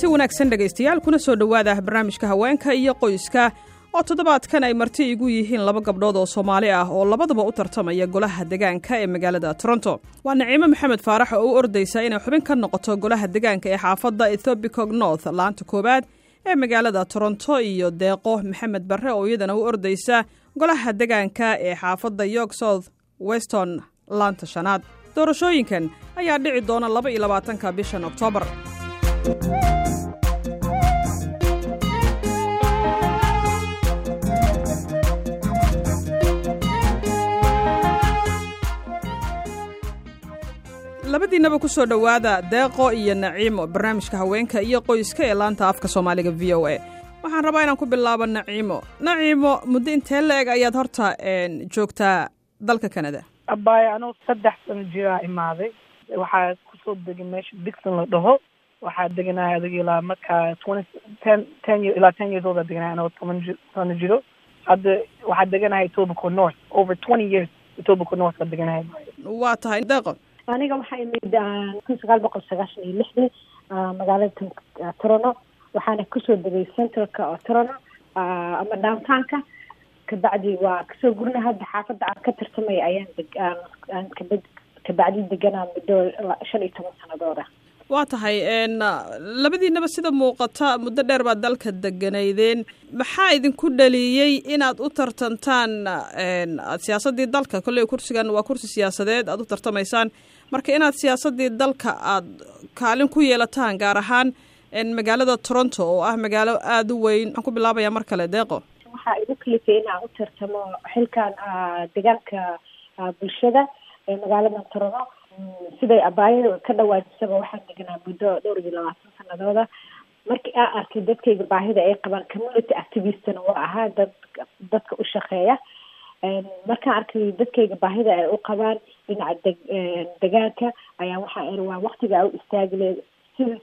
kulanti wanaagsan dhegaystayaal kuna soo dhowaada barnaamijka haweenka iyo qoyska. Oo toddobaadkan ay marti igu yihiin laba gabdhood oo soomaali ah oo labadaba u tartamaya golaha degaanka ee magaalada toronto. Waa naciimo maxamed faarax oo u ordaysa inay xubin ka noqoto golaha degaanka ee xaafadda ethobicog north laanta koowaad ee magaalada toronto iyo deeqo. Maxamed barre oo iyadana u ordaysa golaha degaanka ee xaafadda york south weston laanta shanaad. Doorashooyinkan ayaa dhici doona laba iyo labaatanka bishan oktoobar labadiinaba ku soo dhowaada deeqo iyo naciimo barnaamijka haweenka iyo qoyska ee laanta afka soomaaliga v o a. Waxaan rabaa inaan ku bilaabo naciimo. Naciimo muddo intee la eg ayaad horta joogtaa dalka canada abaayo anugu saddex sano jiraa imaaday. Waxaa ku soo degay meesha dixon la dhaho. Waxaa deganahay adig ilaa markaa twenty ten ten year ilaa ten years old aa deganahay anagoo toban ji sano jiro. Hadda waxaa deganahay etobico north. Over twenty years etobico north baa deganahay. Waa tahay deeqo aniga waxaa imid kun sagaal boqol sagaashan iyo lixdii magaalada torono waxaana ku soo degay centralka oo torono ama downtownka. Kabacdi waa ka soo gurna hadda xaafadda aan ka tartamaya ayaan aan kaba kabacdi deganaa muddo shan iyo toban sanadooda waa tahay labadiinaba sida muuqata muddo dheer baad dalka deganaydeen. Maxaa idinku dhaliyey inaad u tartantaan aad siyaasaddii dalka? Kolley kursigan waa kursi siyaasadeed aad u tartamaysaan marka inaad siyaasaddii dalka aad kaalin ku yeelataan gaar ahaan magaalada toronto oo ah magaalo aada u weyn waxaan ku bilaabayaa mar kale deeqo. Waxaa igu kalifay inaan u tartamo xilkan deegaanka bulshada ee magaalada torono siday abaayada ka dhawaajisaba waxaan deganaa muddo dhowr iyo labaatan sanadooda markii aan arkay dadkayga baahida ay qabaan community activistna waa ahaa dad dadka u shaqeeya markaan arkay dadkayga baahida ay u qabaan dhinaca deg degaanka ayaa waxaa waa waktiga u istaagile.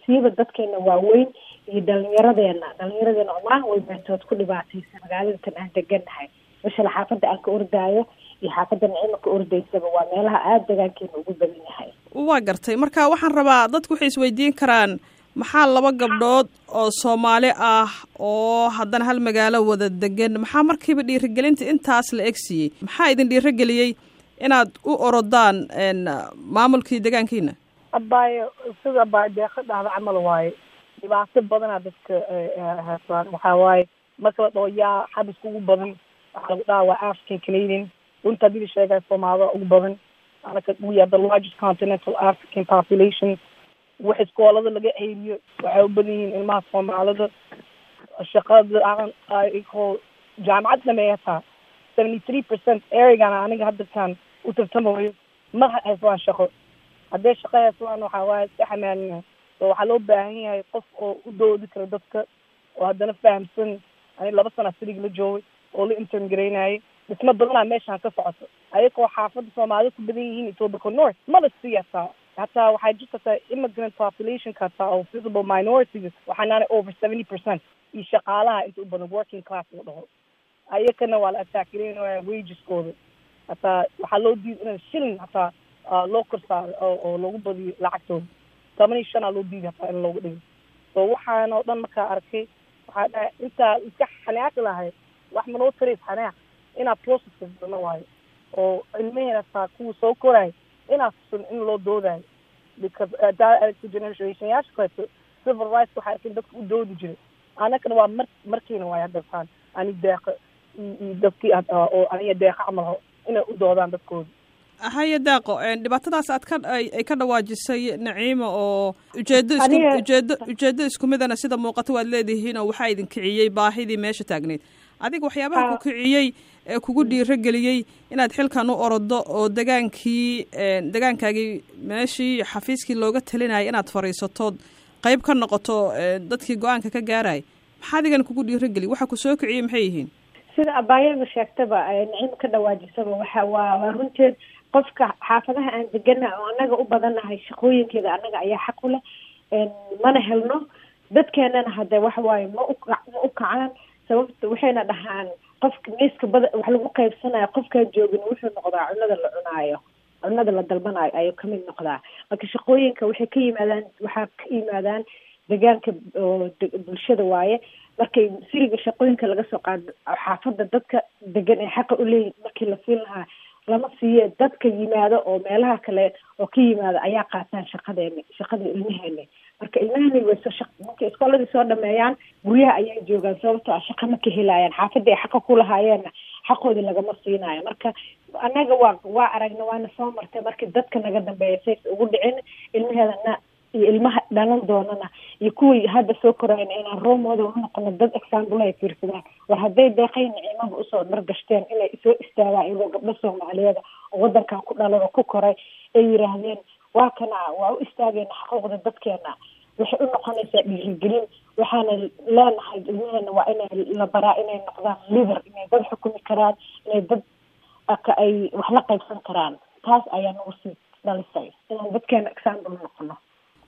Siiba dadkeena waaweyn iyo dhalinyaradeena dhalinyaradeena oo maalin walbeetood ku dhibaataysa magaalada tan aan deganahay mashala xaafadda aan ka ordaayo iyo xaafadda nicima ka ordaysaba waa meelaha aada degaankeena ugu badan yahay. Waa gartay. Marka waxaan rabaa dadku waxay isweydiin karaan maxaa laba gabdhood oo soomaali ah oo haddana hal magaalo wada degan maxaa markiiba dhiirigelinta intaas la egsiiyey maxaa idin dhiirigeliyey inaad u orodaan maamulkii degaankiina abaayo sida abaayo deeqa dhahda camal waaye. Dhibaato badanaa dadka haysaan waxaa waaye marka la dhaho yaa xabis ugu badan. Waxaa lagu dhaha waa african canadian. Runta haddii la sheegaya soomaalida ugu badan. Anaka we are the largest continental african population wax iskoolada laga ceyriyo waxay u badan yihiin ilmaha soomaalida. Shaqada aan ayagoo jaamacad dhameeya taa. seventy three percent erigana aniga haddakaan u tartamayo ma hayslaan shaqo. Hadday shaqo hayslaan waxaa waaye iska xamaalina so waxaa loo baahan yahay qof oo u doodi kara dadka oo haddana fahamsan. Ani laba sana sirig la joogay oo la intern garaynayay dhismo badanaa meeshaan ka socoto. Ayagoo xaafadda soomaalida ku badan yihiin etobico north mala sii hataa hataa waxaa jirta hataa immigrant populationka hataa oo visible minorities. Waxaanaana over seventy percent. Iyo shaqaalaha inta u badan working class la dhaho. Ayakana waa la ataakireynaya wageskooda hataa waxaa loo diiday in shilling hataa loo kor saaro oo loogu badiyo lacagtooda. Toban iyo shanaa loo diiday hataa in loogu dhigo. So waxaan oo dhan markaa arkay waxaa dhahay intaa iska xanaaqi lahay wax manoo tarays xanaaq? Inaad processka galno waayo. Oo ilmaheen hataa kuwa soo korayo inaad tusan in loo doodayo hadaa aragta generationyaasha kaleeto civil rights waxaa arkin dadka u doodi jiray anakana waa mar markiina waayo haddataan ani deeqa iyo dadkii oo aniga deeqa camal inay u doodaan dadkooda haya daaqo dhibaatadaas aad ka ay ka dhawaajisay naciima oo ujeedo isku ujeedo ujeedo isku midana sida muuqato waad leedihiin oo waxaa idin kiciyey baahidii meesha taagneyd adiga waxyaabaha ku kiciyey ee kugu dhiirogeliyey inaad xilkan u orodo oo degaankii degaankaagii meeshii xafiiskii looga talinayay inaad fadhiisatood qayb ka noqoto dadkii go'aanka ka gaaraya maxaa adigana kugu dhiirogeliy waxa ku soo kiciyey maxay yihiin? Sida abaayada sheegtaba nicim ka dhawaajisaba waxa waa waa runteed qofka xaafadaha aan degana oo annaga u badanahay shaqooyinkeeda annaga ayaa xaq u leh mana helno. Dadkeenana hadde waxa waaye ma u ma u kacaan sababta waxayna dhahaan qofka miiska bada wax lagu qaybsanayo qofkaan joogin wuxuu noqdaa cunada la cunaayo cunada la dalbanayo ayuu ka mid noqdaa. Marka shaqooyinka waxay ka yimaadaan waxaa ka yimaadaan degaanka oo bulshada waaye. Markay siriga shaqooyinka laga soo qaado xaafadda dadka degan ee xaqa uleeyihin markii la siin lahaa lama siiye dadka yimaado oo meelaha kale oo ka yimaado ayaa qaataan shaqadeeni shaqada ilmaheeni marka soo shaq markay iskooladii soo dhameeyaan guryaha ayay joogaan sababtoo ah shaqa ma ka helaayaan xaafadii ay xaqa ku lahaayeenna xaqoodii lagama siinaayo marka annaga waa waa aragna waana soo martay. Markii dadka naga dambeeya says ugu dhicin ilmaheedana iyo ilmaha dhalan doonana iyo kuwii hadda soo korayna inaan roomooda noqono dad example ay fiirsadaan. War hadday deeqay nicimada u soo dhargashteen inay soo istaagaan iyagoo gabdho soomaaliyeeda oo wadankan ku dhalan oo ku koray ay yiraahdeen waa kana waa u istaagayna xuquuqda dadkeena. Waxay u noqonaysaa dhiirigelin. Waxaana leenahay ilmaheena waa inay la baraa inay noqdaan lider inay dad xukumi karaan inay dad ay wax la qaybsan karaan. Taas ayaa nagu sii dhalisay. Inaan dadkeena example noqono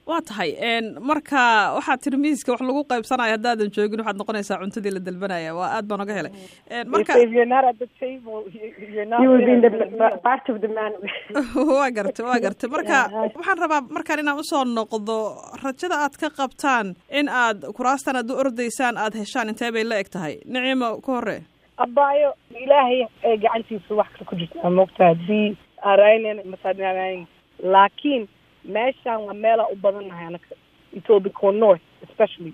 waa tahay marka waxaad tiri miiska wax lagu qaybsanayo haddaadan joogin waxaad noqonaysaa cuntadii la dalbanaya waa aad baan oga helay. Marka waa gartay waa gartay. Marka waxaan rabaa markaan inaan u soo noqdo rajada aad ka qabtaan in aad kuraastan aad u ordaysaan aad heshaan intee bay la eg tahay? Nicimo ku hore. Abaayo ilaahay ee gacantiisa wax kale ku jirta. Moogta haddii araynen masaadinaanayn laakiin meeshaan waa meelaa u badannahay anaka. Etobico north especially.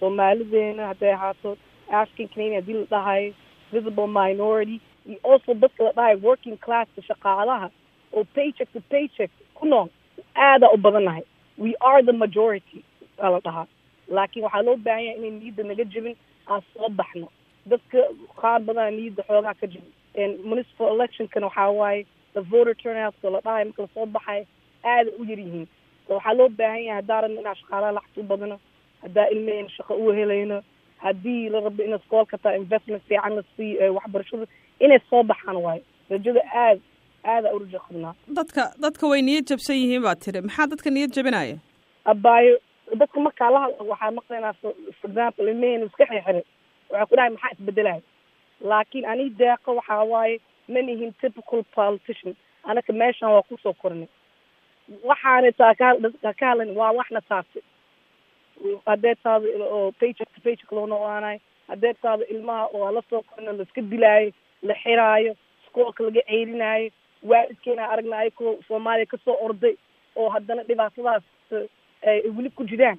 Soomaalideena hadday ahaato african canadian haddii la dhahayo visible minority iyo also dadka la dhahayo working classka shaqaalaha oo paycheck to paycheck ku nool aadaa u badannahay we are the majority aa la dhahaa. Laakiin waxaa loo baahan yahay inay niyadda naga jebin aan soo baxno. Dadka qaar badana niyadda xoogaa ka jebin. Municipal electionkana waxaa waaye the voter turnoutska la dhahayo marka la soo baxayo aada u yar yihiin. Waxaa loo baahan yahay haddaa rabno inaa shaqaalaha lacagta u badano haddaa ilmaheyna shaqo u helayno haddii la rabo in iskoolka taa investment fiican la siiyo waxbarashada inay soo baxaan waayo. Rajada aad aada u rajo qabnaa. Dadka dadka way niyad jabsan yihiin baa tiri. Maxaa dadka niyad jabinaya? Abaayo dadka markaa la hadla waxaa maqlaynaa for example ilmaheyna iska xirxiray waxaa ku dhahay maxaa isbedelaya laakiin ani deeqo waxaa waaye ma nihin typical politician. Anaka meeshaan waa ku soo kornay waxaana taa ka ka hadlan waa waxna taabtay. Haddee taada oo paycheck to paycheck loo noolaanayo haddee taada ilmaha oo la soo korno laiska dilaayo la xiraayo iskoolka laga ceerinaayo waalidkeena aragnaayo kuwa soomaaliya ka soo orday oo haddana dhibaatadaas ay weli ku jiraan.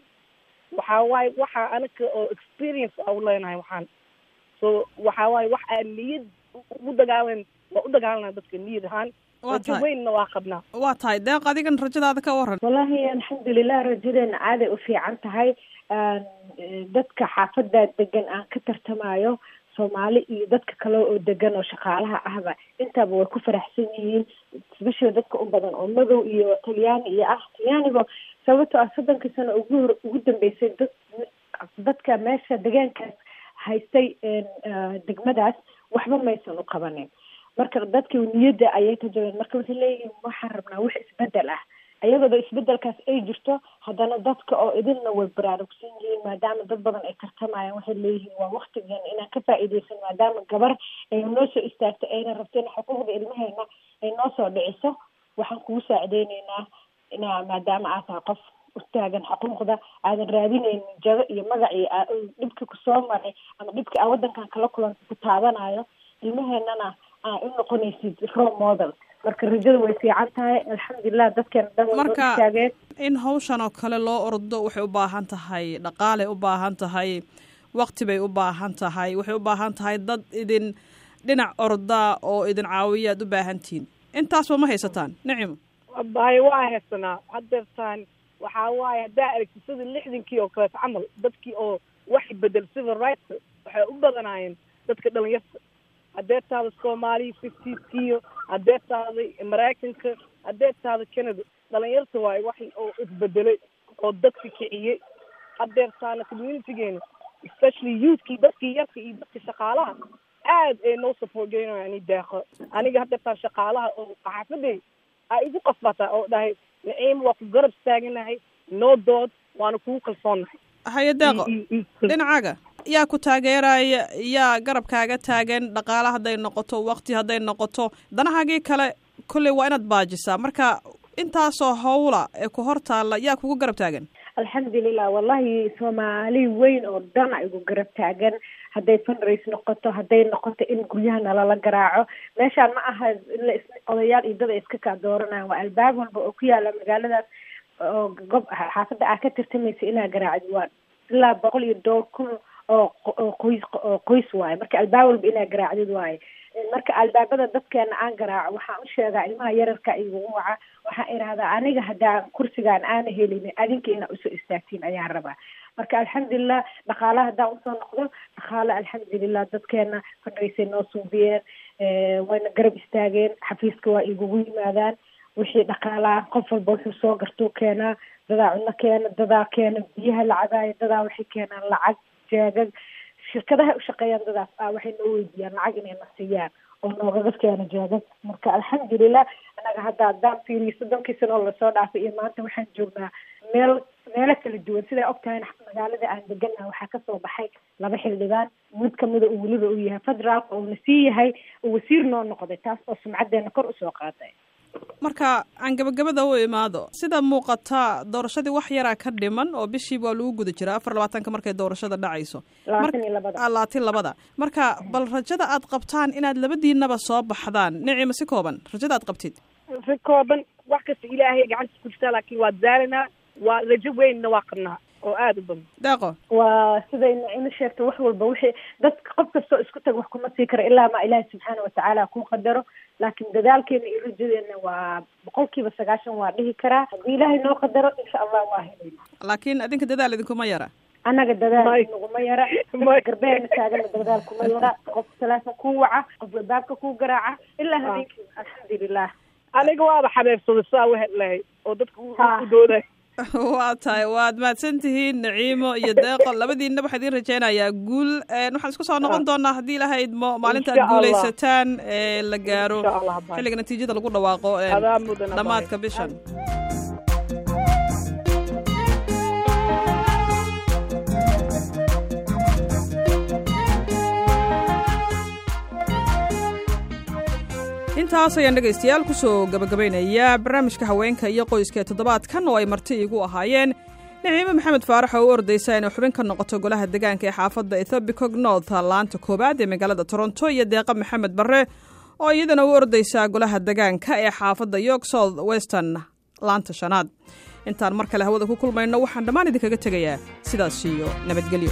Waxaa waaye waxaa anaka oo experience a u leenahay waxaan. So waxaa waaye wax aan niyad ugu dagaalan waa u dagaalana dadka niyad ahaan rajo weynna waa qabnaa waa tahay. Deeq adigan rajadaada ka waran wallahi alxamdulilah rajadeena aaday u fiican tahay. Dadka xaafada degan aan ka tartamayo soomaali iyo dadka kale oo degan oo shaqaalaha ahba intaaba way ku faraxsan yihiin. Especially dadka u badan oo madow iyo talyaani iyo ah talyaanigo sababtoo ah soddonkii sano ugu hor ugu dambeysay dad dadka meesha degaankaas haystay degmadaas waxba maysan u qabanin marka dadka niyadda ayay ka jabeen marka waxay leeyihiin waxaan rabnaa wax isbeddel ah. Ayagooda isbedelkaas ay jirto haddana dadka oo idinna way baraarugsan yihiin maadaama dad badan ay tartamayaan waxay leeyihiin waa waktigeena inaan ka faa'iideysan maadaama gabar ay noo soo istaagtay ayna rabto in xuquuqda ilmaheena ay noo soo dhiciso. Waxaan kugu saacideyneynaa inaa maadaama aad tahay qof utaagan xuquuqda aadan raadineynin jago iyo magac iyo dhibka ku soo maray ama dhibka aa waddankan kala kulanta ku taabanayo ilmaheenana aa u noqonaysid role model. Marka rajada way fiican tahay alxamdulilah dadkeena dhan marka in hawshan oo kale loo ordo waxay u baahan tahay dhaqaalay u baahan tahay wakti bay u baahan tahay. Waxay u baahan tahay dad idin dhinac orda oo idin caawiya aad u baahantihiin intaasba ma haysataan nicimo bahay waa haysanaa hadeertaan waxaa waaye haddaa aragti sida lixdankii oo kaleeto camal dadkii oo wax bedel civil rights waxay u badanaayeen dadka dhalinyarta haddee taada soomaaliya fiftiiskiyo haddee taada maraykanka haddee taada canada. Dhalinyarta waayo wax oo isbedelay oo dadka kiciyey hadeertaana communitygeena especially youthkii dadkii yarka iyo dadka shaqaalaha aad ay noo support geynaya ani deeqo aniga hadeertaan shaqaalaha oo xaafaday ay igu qasbataa oo dhahay naciim waa ku garab taaganahay noo dood waana kugu kalsoonnahay haye deeqo dhinacaaga yaa ku taageeraya yaa garabkaaga taagan dhaqaale hadday noqoto wakti hadday noqoto. Danahaagii kale kolley waa inaad baajisaa. Marka intaasoo hawla ee ku hor taalla yaa kugu garab taagan alxamdulilah wallahi soomaali weyn oo dhan a igu garab taagan hadday fundraise noqoto hadday noqoto in guryaha nalala garaaco. Meeshaan ma aha ila odayaal iyo dad ay iska kaa dooranayaan. Waa albaab walba oo ku yaalla magaaladaas. Oo gob xaafadda aa ka tirtamaysa inaa garaacdi waa ilaa boqol iyo dhowr kun oo qoys oo qoys waaye marka albaab walba inaa garaacdid waaye marka albaabada dadkeena aan garaaco waxaan u sheegaa ilmaha yararka igugu waca. Waxaan irahdaa aniga haddaa kursigaan aana helin adinka inaa u soo istaagtiin ayaan rabaa. Marka alxamdulilah dhaqaalaha haddaan u soo noqdo dhaqaale alxamdulilah dadkeena fadhaysay noo suubiyeen. Wayna garab istaageen xafiiska waa igugu yimaadaan wixii dhaqaalaha qof walba wuxuu soo gartuu keenaa dadaa cunno keena dadaa keena biyaha lacagaayo dadaa waxay keenaan lacag jeegag shirkadaha ushaqeeyaan dadaas ah waxay noo weydiiyaan lacag inay na siiyaan oo noogaga keena jeegag marka alxamdulilah anaga hadda haddaan fiiriyo soddonkii sanoo la soo dhaafay iyo maanta waxaan joognaa meel meelo kala duwan. Siday og magaalada aan degana waxaa ka soo baxay laba xildhibaan. Mid kamida uu weliba u yahay federaalka uuna sii yahay wasiir noo noqday taas oo sumcadeena kor u soo qaaday marka aan gabagabada u imaado sida muuqata doorashadii wax yaraa ka dhiman oo bishiiba waa lagu guda jiraa afar labaatanka markay doorashada dhacayso. Labaatan iyo labada. Marka bal rajada aad qabtaan inaad labadiinaba soo baxdaan nicima si kooban rajada aad qabtid. Si kooban wax kasta ilaahay gacantiis ku jirtaa laakiin waa daalanaa waa rajo weynna waa qabnaa oo aada u badan. Deeqo waa siday nacimo sheegto wax walba wixii dadka qof kastoo isku tag wax kuma sii kara ilaa ma ilaahi subxaana watacaala kuu qadaro. Laakiin dadaalkeena iyo rajadeena waa boqolkiiba sagaashan waa dhihi karaa. Haddii ilaahay noo qadaro insha allah waa helayna laakiin adinka dadaal idinkuma yara. Annaga dadaal naguma yara. Garbeena taagana dadaal kuma yara. Qof teleefon kuu waca qof albaabka kuu garaaca. Ilaa habeenkii alxamdulilah aniga waaba xabeebsaday saa wehel lahay oo dadka u dooday waa tahay waad mahadsan tihiin naciimo iyo deeqo. Labadiinna waxaa idiin rajaynayaa guul. Waxaan isku soo noqon doonaa haddii ilahay idmo maalinta aad guulaysataan ee la gaaro. Xilliga natiijada lagu dhawaaqo dhammaadka bishan intaas ayaan dhegaystayaal ku soo gabagabaynayaa barnaamijka haweenka iyo qoyska ee toddobaadkan oo ay marti iigu ahaayeen. Naciimo maxamed faarax oo u ordaysa inay xubin ka noqoto golaha degaanka ee xaafadda ethobicog north laanta koowaad ee magaalada toronto iyo deeqa maxamed barre oo iyadana u ordaysa golaha degaanka ee xaafadda york south western laanta shanaad. Intaan mar kale hawada ku kulmayno waxaan dhammaan idinkaga tegayaa. Sidaas iyo nabadgelyo